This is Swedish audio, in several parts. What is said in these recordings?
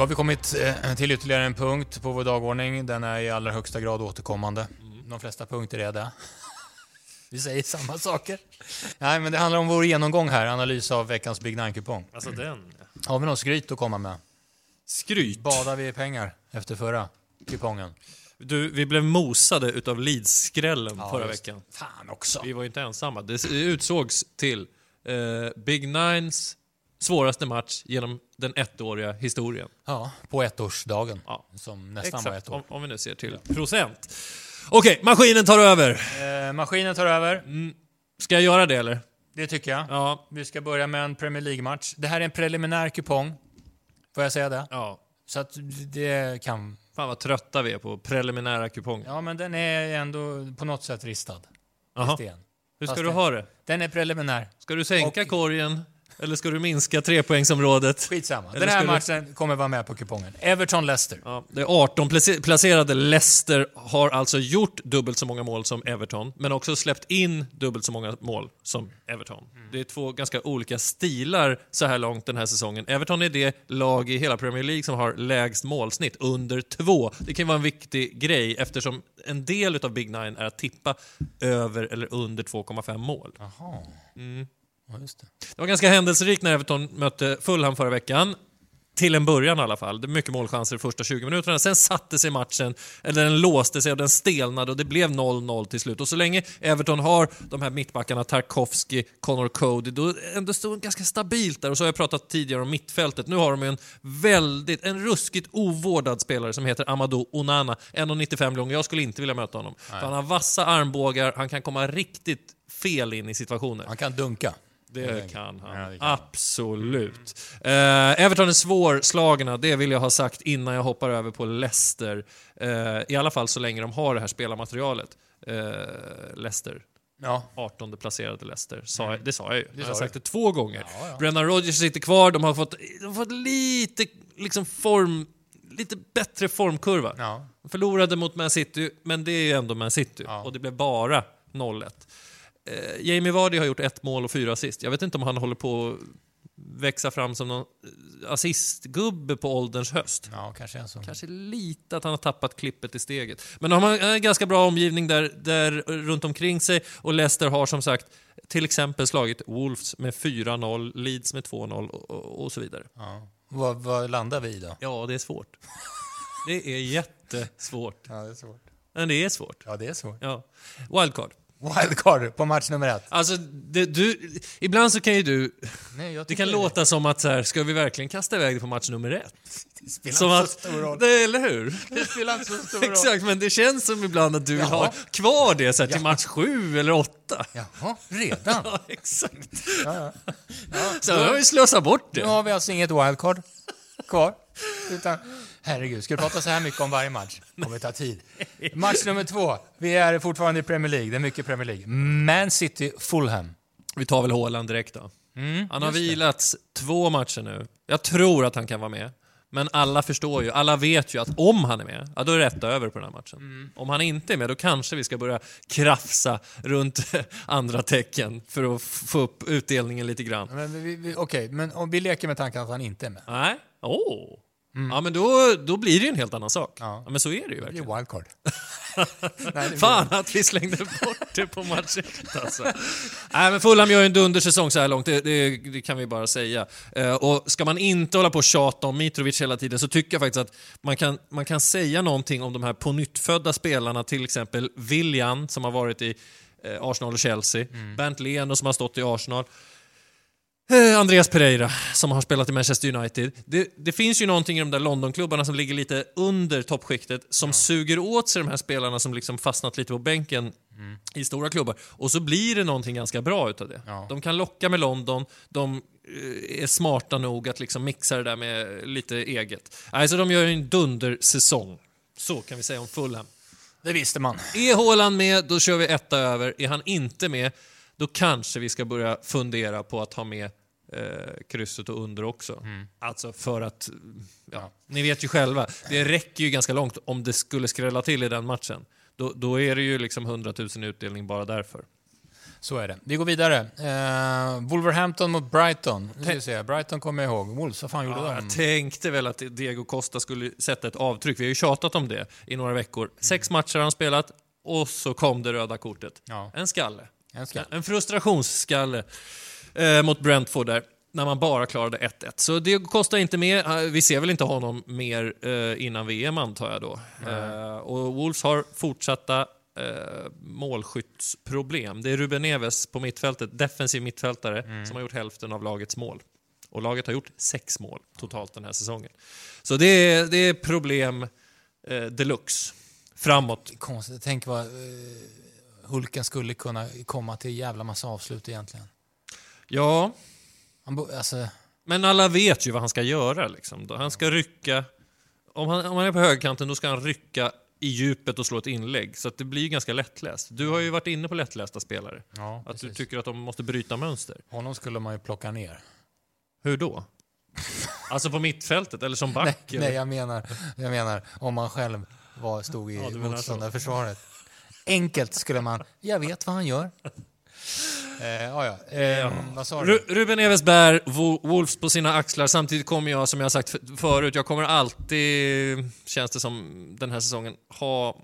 Då har vi kommit eh, till ytterligare en punkt på vår dagordning. Den är i allra högsta grad återkommande. De flesta punkter är det. Vi säger samma saker. Nej, men det handlar om vår genomgång här, analys av veckans Big Nine-kupong. Alltså den. Har vi något skryt att komma med? Skryt. Badar vi i pengar efter förra kupongen? Du, vi blev mosade utav Leeds-skrällen förra just veckan. Fan också. Vi var ju inte ensamma. Det utsågs till eh, Big Nines svåraste match genom den ettåriga historien. Ja, på ettårsdagen. Ja. Som nästan var ett Exakt, år. om, om vi nu ser till procent. Okej, maskinen tar över. Eh, maskinen tar över. Ska jag göra det eller? Det tycker jag. Ja. Vi ska börja med en Premier League-match. Det här är en preliminär kupong. Får jag säga det? Ja. Så att det kan... Fan vad trötta vi är på preliminära kuponger. Ja, men den är ändå på något sätt ristad. sten. Hur ska Fast du det- ha det? Den är preliminär. Ska du sänka Och- korgen? Eller ska du minska trepoängsområdet? Skitsamma. Eller Den här ska matchen kommer vara med på kupongen. Everton-Leicester. Ja, det 18 place- placerade Leicester har alltså gjort dubbelt så många mål som Everton, men också släppt in dubbelt så många mål som Everton. Det är två ganska olika stilar så här långt den här säsongen. Everton är det lag i hela Premier League som har lägst målsnitt, under två. Det kan vara en viktig grej eftersom en del av Big Nine är att tippa över eller under 2,5 mål. Jaha. Ja, just det. Det var ganska händelserikt när Everton mötte Fulham förra veckan. Till en början i alla fall. Det var mycket målchanser de första 20 minuterna. Sen satte sig matchen, eller den låste sig och den stelnade och det blev 0-0 till slut. Och så länge Everton har de här mittbackarna, Tarkovsky, Connor Cody, då ändå står det ganska stabilt där. Och så har jag pratat tidigare om mittfältet. Nu har de en väldigt, en ruskigt ovårdad spelare som heter Amadou Onana. 1,95 lång. Jag skulle inte vilja möta honom. För han har vassa armbågar, han kan komma riktigt fel in i situationer. Han kan dunka. Det kan han. Ja, det kan. Absolut. Eh, Everton är svårslagna, det vill jag ha sagt innan jag hoppar över på Leicester. Eh, I alla fall så länge de har det här spelarmaterialet. Eh, Leicester. Ja. 18 placerade Leicester. Sa jag, det sa jag ju. Jag har sa sagt det två gånger. Ja, ja. Brendan Rodgers sitter kvar, de har fått, de har fått lite liksom form, lite bättre formkurva. Ja. De förlorade mot Man City, men det är ju ändå Man City. Ja. Och det blev bara 0-1. Eh, Jamie Vardy har gjort ett mål och fyra assist. Jag vet inte om han håller på att växa fram som någon eh, assistgubbe på ålderns höst. Ja, kanske en sån. Kanske lite att han har tappat klippet i steget. Men de har en ganska bra omgivning där, där runt omkring sig och Leicester har som sagt till exempel slagit Wolves med 4-0, Leeds med 2-0 och, och, och så vidare. Ja. Vad, vad landar vi i då? Ja, det är svårt. Det är jättesvårt. Ja, det är svårt. Men det är svårt. Ja, det är svårt. Ja. Wildcard. Wildcard på match nummer ett. Alltså, det, du, ibland så kan ju du... Nej, Det kan låta som att så här, ska vi verkligen kasta iväg det på match nummer ett? Det spelar Som inte att, så stor roll. det, eller hur? Det spelar inte så stor roll. Exakt, men det känns som ibland att du vill Jaha. ha kvar det så här, till Ja. match sju eller åtta. Jaha, redan? Ja, exakt. Ja, ja. Ja, Så nu har vi slösat bort Nu det. har vi alltså inget wildcard kvar. Utan, herregud, ska du prata så här mycket om varje match? kommer ta tid. Match nummer två. Vi är fortfarande i Premier League. Det är mycket Premier League. Man City, Fulham. Vi tar väl Haaland direkt då. Mm, Han har vilats två matcher nu. Jag tror att han kan vara med. Men alla förstår ju, alla vet ju att om han är med, ja då är det rätt över på den här matchen. Mm. Om han inte är med, då kanske vi ska börja krafsa runt andra tecken för att få upp utdelningen lite grann. Okej, men om vi leker med tanken att han inte är med. Nej? Åh! Ja, men då, då blir det ju en helt annan sak. Ja. Ja, men så är det ju Det verkligen. wildcard. Nej, det blir- Fan att vi slängde bort det på match ett, alltså. Nej, men Fulham gör ju en dundersäsong så här långt, det, det, det kan vi bara säga. Eh, och ska man inte hålla på och tjata om Mitrovic hela tiden så tycker jag faktiskt att man kan, man kan säga någonting om de här på spelarna, till exempel William som har varit i eh, Arsenal och Chelsea, Bernt Leno som har stått i Arsenal. Eh, Andreas Pereira som har spelat i Manchester United. Det, det finns ju någonting i de där Londonklubbarna som ligger lite under toppskiktet som suger åt sig de här spelarna som liksom fastnat lite på bänken i stora klubbar. Och så blir det någonting ganska bra utav det. Ja. De kan locka med London, de eh, är smarta nog att liksom mixa det där med lite eget. Alltså de gör en dundersäsong. Så kan vi säga om Fulham. Det visste man. Är Haaland med, då kör vi etta över. Är han inte med, då kanske vi ska börja fundera på att ha med eh, krysset och under också. Alltså för att, ja, ni vet ju själva, det räcker ju ganska långt om det skulle skrälla till i den matchen. Då, då är det ju liksom 100 000 i utdelning bara därför. Så är det. Vi går vidare. Eh, Wolverhampton mot Brighton. Nu ska. Brighton kommer jag ihåg. Wolves, vad fan gjorde Ja, de? jag tänkte väl att Diego Costa skulle sätta ett avtryck. Vi har ju tjatat om det i några veckor. Sex matcher har han spelat och så kom det röda kortet. Ja, En skalle. en ska. En frustrationsskalle eh, mot Brentford där. När man bara klarade 1-1. Så Diego Costa är inte med. Eh, Vi ser väl inte honom mer eh, innan VM antar jag då. Eh, och Wolves har fortsatta eh, målskyttsproblem. Det är Ruben Neves på mittfältet, defensiv mittfältare, som har gjort hälften av lagets mål. Och laget har gjort sex mål totalt den här säsongen. Så det är, det är problem eh, deluxe. Framåt. Konstigt. Tänk vad eh, Hulken skulle kunna komma till jävla massa avslut egentligen. Ja, Han bo, alltså, Men alla vet ju vad han ska göra. Liksom. Han ska rycka... Om han, om han är på högerkanten då ska han rycka i djupet och slå ett inlägg. Så det blir ju ganska lättläst. Du har ju varit inne på lättlästa spelare. ja, Att du precis. tycker att de måste bryta mönster. Honom skulle man ju plocka ner. Hur då? alltså på mittfältet eller som back? Nej, nej jag, menar, jag menar om man själv var, stod i Ja, du motståndarförsvaret. Enkelt skulle man... Jag vet vad han gör. Eh, ja, ja. Eh, Vad sa du? Ru- Ruben Wo- Wolves på sina axlar. Samtidigt kommer jag, som jag har sagt förut, jag kommer alltid, känns det som, den här säsongen ha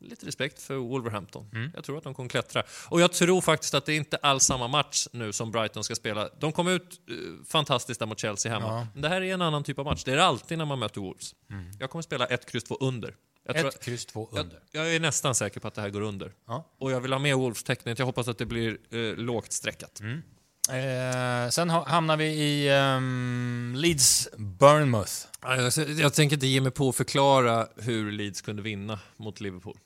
lite respekt för Wolverhampton. Mm. Jag tror att de kommer klättra. Och jag tror faktiskt att det är inte alls samma match nu som Brighton ska spela. De kom ut uh, fantastiskt där mot Chelsea hemma. Ja. Men det här är en annan typ av match. Det är det alltid när man möter Wolves. Jag kommer spela ett kryss två under. Jag, tror Ett, kryss, två, jag, under. jag är nästan säker på att det här går under. Ja. Och jag vill ha med Wolves-tecknet. Jag hoppas att det blir eh, lågt streckat. Mm. Eh, sen ha, hamnar vi i ehm, Leeds Bournemouth. Ja, Jag, jag tänker inte ge mig på att förklara hur Leeds kunde vinna mot Liverpool.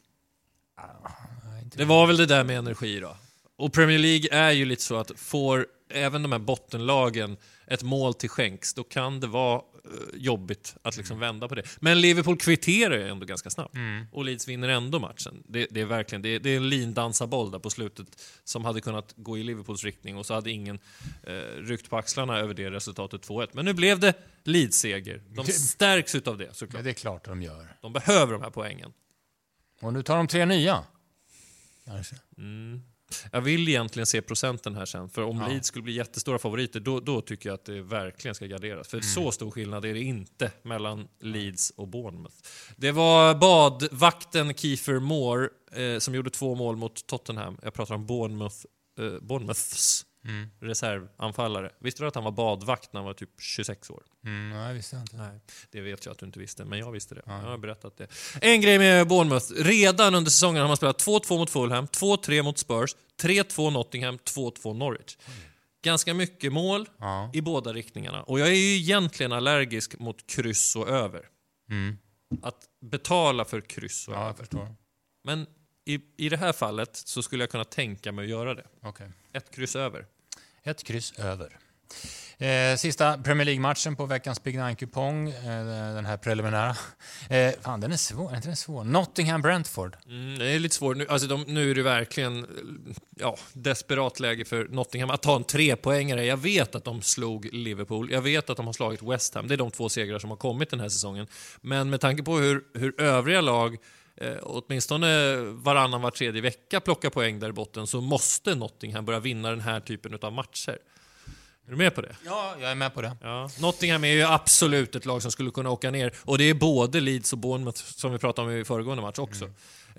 Det var väl det där med energi då. Och Premier League är ju lite så att får även de här bottenlagen ett mål till skänks, då kan det vara jobbigt att liksom vända på det. Men Liverpool kvitterar ju ändå ganska snabbt. Och Leeds vinner ändå matchen. Det, det är verkligen det är, det är en lindansarboll där på slutet som hade kunnat gå i Liverpools riktning och så hade ingen eh, ryckt på axlarna över det resultatet 2-1. Men nu blev det Leeds-seger. De stärks utav det Ja, såklart. det är klart de gör. De behöver de här poängen. Och nu tar de tre nya. Kanske. Jag vill egentligen se procenten här sen, för om Ja. Leeds skulle bli jättestora favoriter, då, då tycker jag att det verkligen ska garderas. För så stor skillnad är det inte mellan Leeds och Bournemouth. Det var badvakten Kiefer Moore eh, som gjorde två mål mot Tottenham. Jag pratar om Bournemouth, eh, Bournemouths reservanfallare. Visste du att han var badvakt när han var typ 26 år? Mm, nej, visste jag inte. Nej, det vet jag att du inte visste, men jag visste det. Jag har berättat det. En grej med Bournemouth. Redan under säsongen har man spelat 2-2 mot Fulham, 2-3 mot Spurs, 3-2 Nottingham, 2-2 Norwich. Ganska mycket mål Ja. i båda riktningarna. Och jag är ju egentligen allergisk mot kryss och över. Mm. Att betala för kryss och ja, över. Men i, i det här fallet så skulle jag kunna tänka mig att göra det. Okej. Ett kryss över. Ett kryss över. Eh, sista Premier League-matchen på veckans Big Nine-kupong, eh, den här preliminära. Eh, fan, den är svår. Är inte den svår? Nottingham-Brentford. Mm, det är lite svårt. Nu, alltså de, nu är det verkligen ja, desperat läge för Nottingham att ta en trepoängare. Jag vet att de slog Liverpool, jag vet att de har slagit West Ham. Det är de två segrar som har kommit den här säsongen. Men med tanke på hur, hur övriga lag eh, åtminstone varannan, var tredje vecka plockar poäng där i botten så måste Nottingham börja vinna den här typen av matcher. Är du med på det? Ja, jag är med på det. Ja. Nottingham är ju absolut ett lag som skulle kunna åka ner. Och det är både Leeds och Bournemouth som vi pratade om i föregående match också.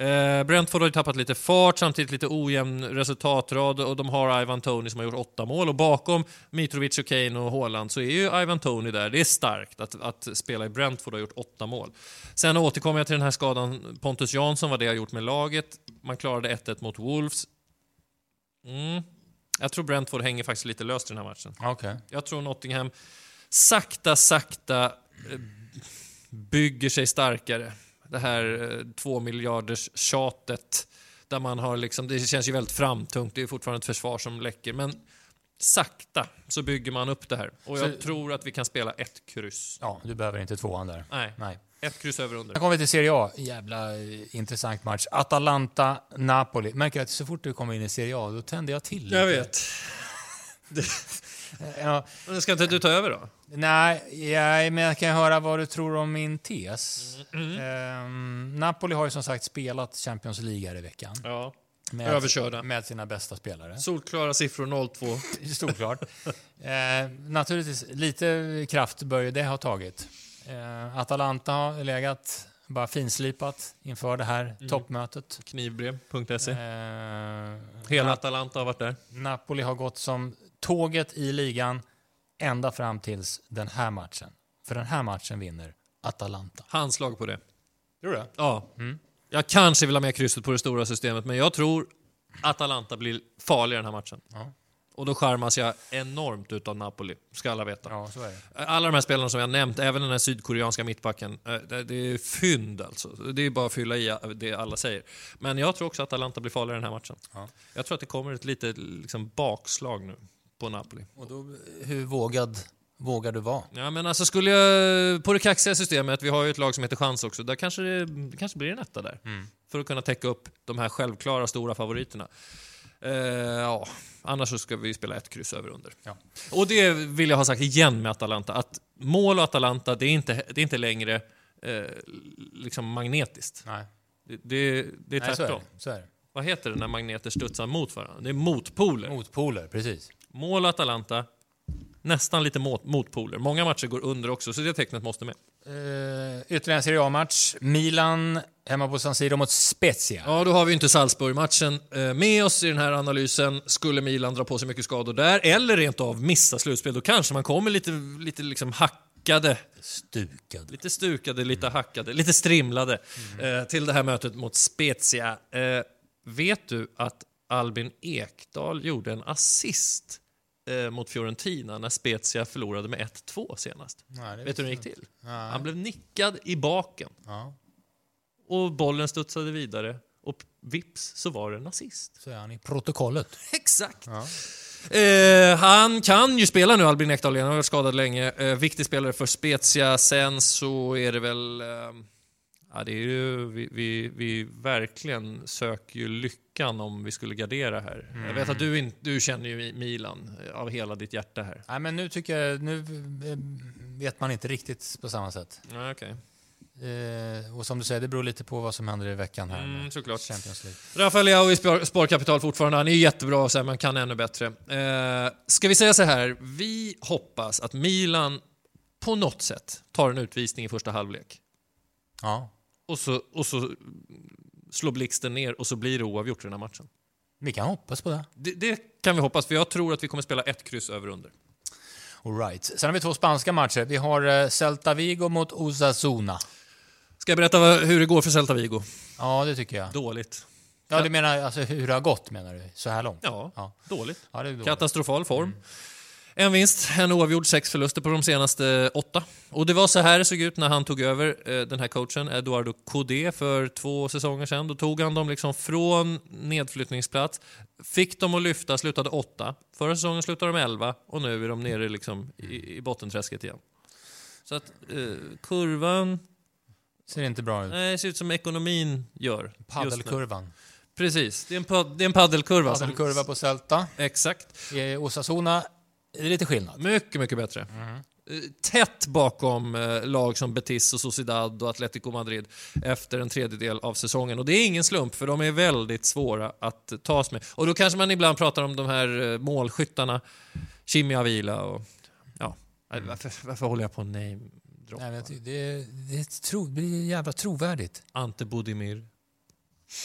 Eh, Brentford har ju tappat lite fart, samtidigt lite ojämn resultatrad och de har Ivan Tony som har gjort åtta mål. Och bakom Mitrovic, och Kane och Haaland så är ju Ivan Tony där. Det är starkt att, att spela i Brentford och ha gjort åtta mål. Sen återkommer jag till den här skadan Pontus Jansson, vad det har gjort med laget. Man klarade 1-1 mot Wolves. Mm. Jag tror Brentford hänger faktiskt lite löst i den här matchen. Okej. Jag tror Nottingham sakta, sakta eh, bygger sig starkare. Det här eh, två miljarders tjatet där man har liksom, det känns ju väldigt framtungt, det är fortfarande ett försvar som läcker, men sakta så bygger man upp det här. Och jag Så- tror att vi kan spela ett kryss. Ja, du behöver inte tvåan där. Nej, Nej. ett kryss över under. Sen kommer vi till Serie A. Jävla eh, intressant match. Atalanta-Napoli. Märker att så fort du kommer in i Serie A, då tänder jag till lite. Jag vet. Ja, Men ska inte du ta över då? nej, jag, men jag kan höra vad du tror om min tes. Mm. Ehm, Napoli har ju som sagt spelat Champions League här i veckan. Ja. med, Överkörda. med sina bästa spelare. Solklara siffror 0-2. Storklart. eh, naturligtvis, lite kraft bör ju det ha tagit. Eh, Atalanta har legat bara finslipat inför det här Mm. toppmötet. Knivbrev.se. Eh, Hela Atalanta har varit där. Napoli har gått som tåget i ligan ända fram tills den här matchen. För den här matchen vinner Atalanta. Handslag på det. Tror du Ja. Mm. Jag kanske vill ha med krysset på det stora systemet, men jag tror Atalanta blir farlig i den här matchen. Ja. Och då skärmas jag enormt utav Napoli, ska alla veta. Ja, så är det. Alla de här spelarna som jag nämnt, även den här sydkoreanska mittbacken, eh, det det är fynd alltså. Det är bara att fylla i det alla säger. Men jag tror också att Atalanta blir farligare i den här matchen. Ja. Jag tror att det kommer ett litet liksom, bakslag nu på Napoli. Och då, hur vågad vågar du vara? Ja, men alltså skulle jag, på det kaxiga systemet, vi har ju ett lag som heter Chans också, där kanske det kanske blir en etta där. Mm. För att kunna täcka upp de här självklara stora favoriterna. Eh, ja, annars så ska vi spela ett kryss över under. Ja. Och det vill jag ha sagt igen med Atalanta, att mål och Atalanta, det är inte, det är inte längre eh, liksom magnetiskt. Nej, Det, det, det är Nej så är tvärtom. det. Så är det. Vad heter det när magneter studsar mot varandra? Det är motpoler. Motpoler, precis. Mål och Atalanta, nästan lite mot, motpoler. Många matcher går under också, så det tecknet måste med. Uh, ytterligare en Serie A-match. Milan hemma på San Siro mot Spezia. Ja, då har vi inte Salzburg-matchen eh, med oss i den här analysen. Skulle Milan dra på sig mycket skador där, eller rent av missa slutspel, då kanske man kommer lite, lite liksom hackade, Stukad. lite stukade, lite hackade, lite strimlade eh, till det här mötet mot Spezia. Vet du att Albin Ekdal gjorde en assist eh, mot Fiorentina när Spezia förlorade med 1-2 senast? Nej, Vet du hur det gick till? Nej. Han blev nickad i baken Ja, och bollen studsade vidare och vips så var det en assist. så är han i protokollet. Exakt. Ja. Eh, han kan ju spela nu, Albin Ekdal, han har varit skadad länge. Eh, viktig spelare för Spezia. Sen så är det väl... Eh, ja, det är ju, vi, vi, vi verkligen söker ju lyckan om vi skulle gardera här. Jag vet att du, in, du känner ju Milan eh, av hela ditt hjärta här. Nej, men nu tycker jag, nu eh, vet man inte riktigt på samma sätt. Ja, okej. Eh, och som du säger, det beror lite på vad som händer i veckan här Mm, såklart. Champions League. Rafael Leao i spar, Sparkapital fortfarande. Han är jättebra, så här, men kan ännu bättre. Eh, ska vi säga så här, vi hoppas att Milan på något sätt tar en utvisning i första halvlek. Ja, Och så, och så slår blixten ner och så blir det oavgjort i den här matchen. vi kan hoppas på det. Det, det kan vi hoppas, för jag tror att vi kommer spela ett kryss över under. All right. Sen har vi två spanska matcher. Vi har eh, Celta Vigo mot Osasuna. Ska jag berätta hur det går för Celta Vigo? Ja, det tycker jag. Dåligt. Ja, du menar alltså hur det har gått menar du? Så här långt? Ja, Ja, dåligt. ja dåligt. Katastrofal form. En vinst, en oavgjord, sex förluster på de senaste åtta. Och det var så här det såg ut när han tog över eh, den här coachen, Eduardo Codé, för två säsonger sedan. Då tog han dem liksom från nedflyttningsplats, fick dem att lyfta, slutade åtta. Förra säsongen slutade de elva och nu är de nere liksom i, i bottenträsket igen. Så att eh, kurvan, Ser inte bra ut. nej, ser ut som ekonomin gör. Paddelkurvan. Precis, det är en, pad, det är en paddelkurva. Paddelkurva på Celta. Exakt. I Osasuna är det lite skillnad. Mycket, mycket bättre. Eh, Tätt bakom eh, lag som Betis och Sociedad och Atletico Madrid efter en tredjedel av säsongen. Och det är ingen slump, för de är väldigt svåra att tas med. Och då kanske man ibland pratar om de här eh, målskyttarna, Chimi Avila och... Ja, eh, varför, varför håller jag på name Nej, men det, det, tro, det blir jävla trovärdigt, Ante Budimir,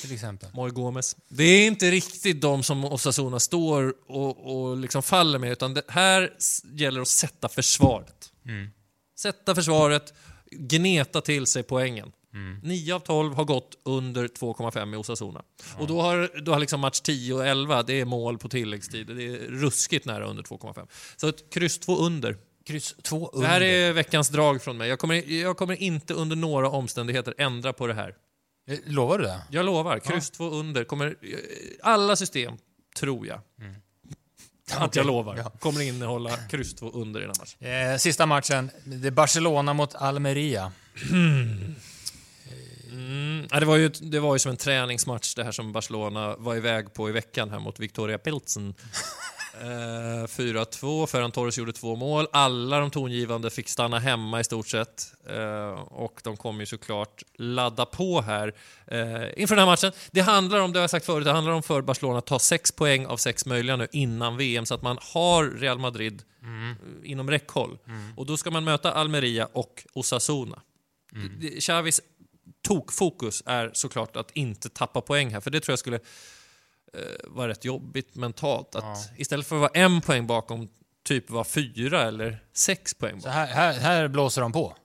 till exempel. Moj Gomes. Det är inte riktigt de som Osasuna står och, och liksom faller med, utan det här gäller att sätta försvaret. Mm. Sätta försvaret, gneta till sig poängen. Mm. 9 av 12 har gått under 2,5 i Osasuna. Och då har, då har liksom match 10 och 11, det är mål på tilläggstid. Det är ruskigt nära under 2,5. Så ett kryss 2 under. Kryss två Det under. här är veckans drag från mig. Jag kommer, jag kommer inte under några omständigheter ändra på det här. Eh, Lovar du det? Jag lovar, kryss 2 under. Kommer, eh, alla system, tror jag, att Okej, jag lovar, ja. kommer innehålla kryss 2 under i den matchen. Eh, sista matchen, det är Barcelona mot Almeria. Mm, ja, det, var ju, det var ju som en träningsmatch det här som Barcelona var iväg på i veckan här mot Victoria Pilsen. Eh, 4-2, Ferran Torres gjorde två mål. Alla de tongivande fick stanna hemma i stort sett. Eh, och de kommer ju såklart ladda på här eh, inför den här matchen. Det handlar om, det har jag sagt förut, det handlar om för Barcelona att ta sex poäng av sex möjliga nu innan VM så att man har Real Madrid eh, inom räckhåll. Och då ska man möta Almeria och Osasuna. Det- Xavis tokfokus är såklart att inte tappa poäng här, för det tror jag skulle eh, vara rätt jobbigt mentalt. Att Ja. Istället för att vara en poäng bakom, typ vara fyra eller sex poäng Så bakom. här, här, här blåser de på.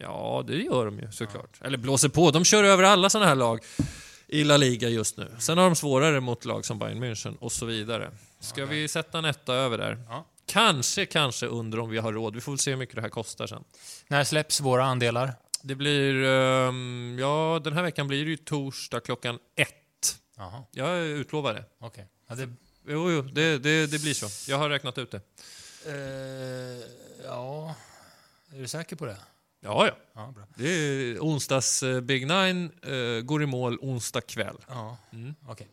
Ja, det gör de ju såklart. Eller blåser på. De kör över alla sådana här lag i La Liga just nu. Sen har de svårare mot lag som Bayern München och så vidare. Ska vi sätta en etta över där? Ja. Kanske, kanske under om vi har råd. Vi får väl se hur mycket det här kostar sen. När släpps våra andelar? Det blir... ehm, ja, den här veckan blir det ju torsdag klockan ett. Jaha, Jag utlovar det. okej. Ja, det, Jo, jo, det, det, det blir så. Jag har räknat ut det. eh, ja, är du säker på det? Ja, ja. Ja, bra. Det är onsdags eh, Big Nine, eh, går i mål onsdag kväll. Ja, Mm. okej.